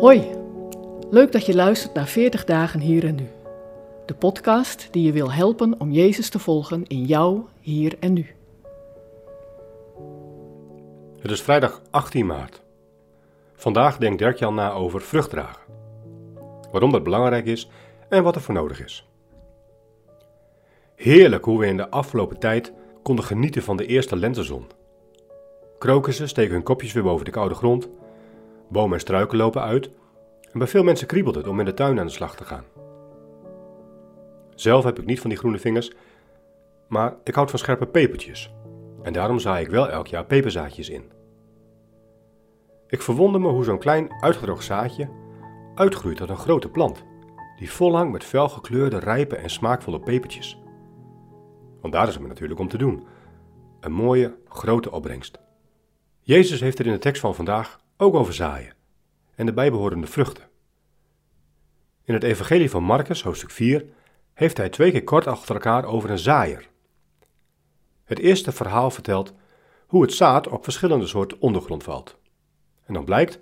Hoi, leuk dat je luistert naar 40 dagen hier en nu. De podcast die je wil helpen om Jezus te volgen in jou, hier en nu. Het is vrijdag 18 maart. Vandaag denkt Dirk-Jan na over vruchtdragen. Waarom dat belangrijk is en wat er voor nodig is. Heerlijk hoe we in de afgelopen tijd konden genieten van de eerste lentezon. Krokussen steken hun kopjes weer boven de koude grond, bomen en struiken lopen uit en bij veel mensen kriebelt het om in de tuin aan de slag te gaan. Zelf heb ik niet van die groene vingers, maar ik houd van scherpe pepertjes en daarom zaai ik wel elk jaar peperzaadjes in. Ik verwonder me hoe zo'n klein uitgedroogd zaadje uitgroeit tot een grote plant, die vol hangt met felgekleurde, rijpe en smaakvolle pepertjes. Want daar is het me natuurlijk om te doen. Een mooie, grote opbrengst. Jezus heeft er in de tekst van vandaag ook over zaaien en de bijbehorende vruchten. In het Evangelie van Marcus, hoofdstuk 4, heeft hij twee keer kort achter elkaar over een zaaier. Het eerste verhaal vertelt hoe het zaad op verschillende soorten ondergrond valt. En dan blijkt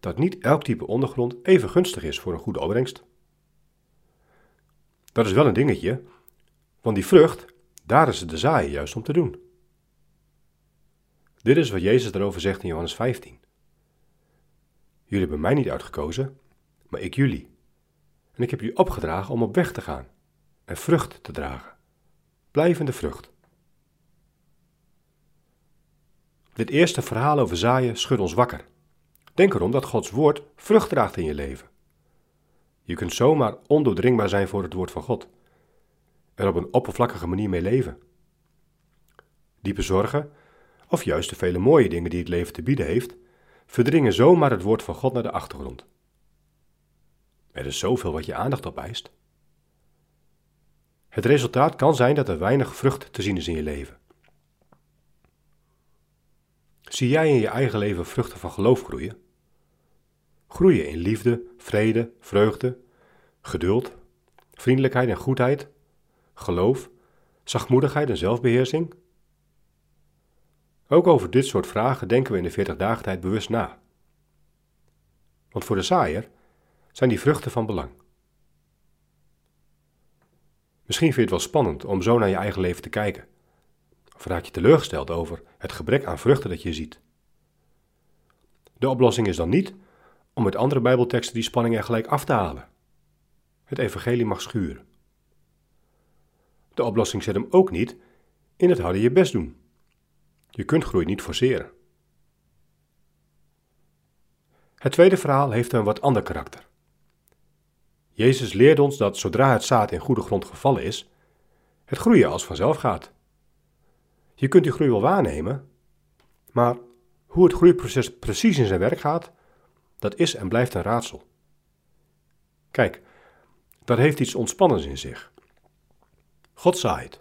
dat niet elk type ondergrond even gunstig is voor een goede opbrengst. Dat is wel een dingetje, want die vrucht, daar is de zaaien juist om te doen. Dit is wat Jezus erover zegt in Johannes 15. Jullie hebben mij niet uitgekozen, maar ik jullie. En ik heb jullie opgedragen om op weg te gaan en vrucht te dragen. Blijvende vrucht. Dit eerste verhaal over zaaien schudt ons wakker. Denk erom dat Gods woord vrucht draagt in je leven. Je kunt zomaar ondoordringbaar zijn voor het woord van God. Er op een oppervlakkige manier mee leven. Diepe zorgen, of juist de vele mooie dingen die het leven te bieden heeft, verdringen zomaar het woord van God naar de achtergrond. Er is zoveel wat je aandacht opeist. Het resultaat kan zijn dat er weinig vrucht te zien is in je leven. Zie jij in je eigen leven vruchten van geloof groeien? Groeien in liefde, vrede, vreugde, geduld, vriendelijkheid en goedheid, geloof, zachtmoedigheid en zelfbeheersing? Ook over dit soort vragen denken we in de 40 dagen tijd bewust na. Want voor de zaaier zijn die vruchten van belang. Misschien vind je het wel spannend om zo naar je eigen leven te kijken. Of raak je teleurgesteld over het gebrek aan vruchten dat je ziet. De oplossing is dan niet om met andere Bijbelteksten die spanning er gelijk af te halen. Het evangelie mag schuren. De oplossing zit hem ook niet in het harde je best doen. Je kunt groei niet forceren. Het tweede verhaal heeft een wat ander karakter. Jezus leert ons dat zodra het zaad in goede grond gevallen is, het groeien als vanzelf gaat. Je kunt die groei wel waarnemen, maar hoe het groeiproces precies in zijn werk gaat, dat is en blijft een raadsel. Kijk, dat heeft iets ontspannends in zich. God zaait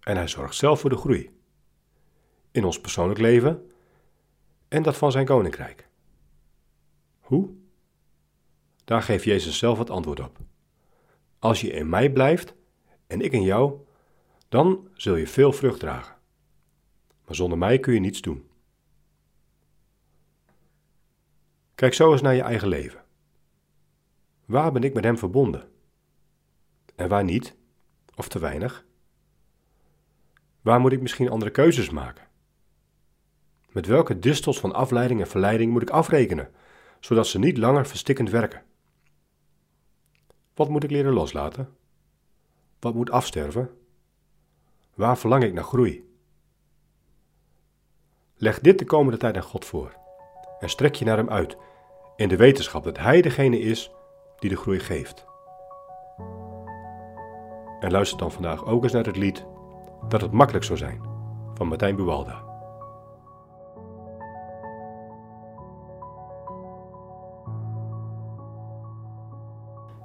en hij zorgt zelf voor de groei in ons persoonlijk leven en dat van zijn koninkrijk. Hoe? Daar geeft Jezus zelf het antwoord op. Als je in mij blijft en ik in jou, dan zul je veel vrucht dragen. Maar zonder mij kun je niets doen. Kijk zo eens naar je eigen leven. Waar ben ik met Hem verbonden? En waar niet? Of te weinig? Waar moet ik misschien andere keuzes maken? Met welke distels van afleiding en verleiding moet ik afrekenen, zodat ze niet langer verstikkend werken? Wat moet ik leren loslaten? Wat moet afsterven? Waar verlang ik naar groei? Leg dit de komende tijd aan God voor en strek je naar Hem uit in de wetenschap dat Hij degene is die de groei geeft. En luister dan vandaag ook eens naar het lied Dat het makkelijk zou zijn van Martijn Buwalda.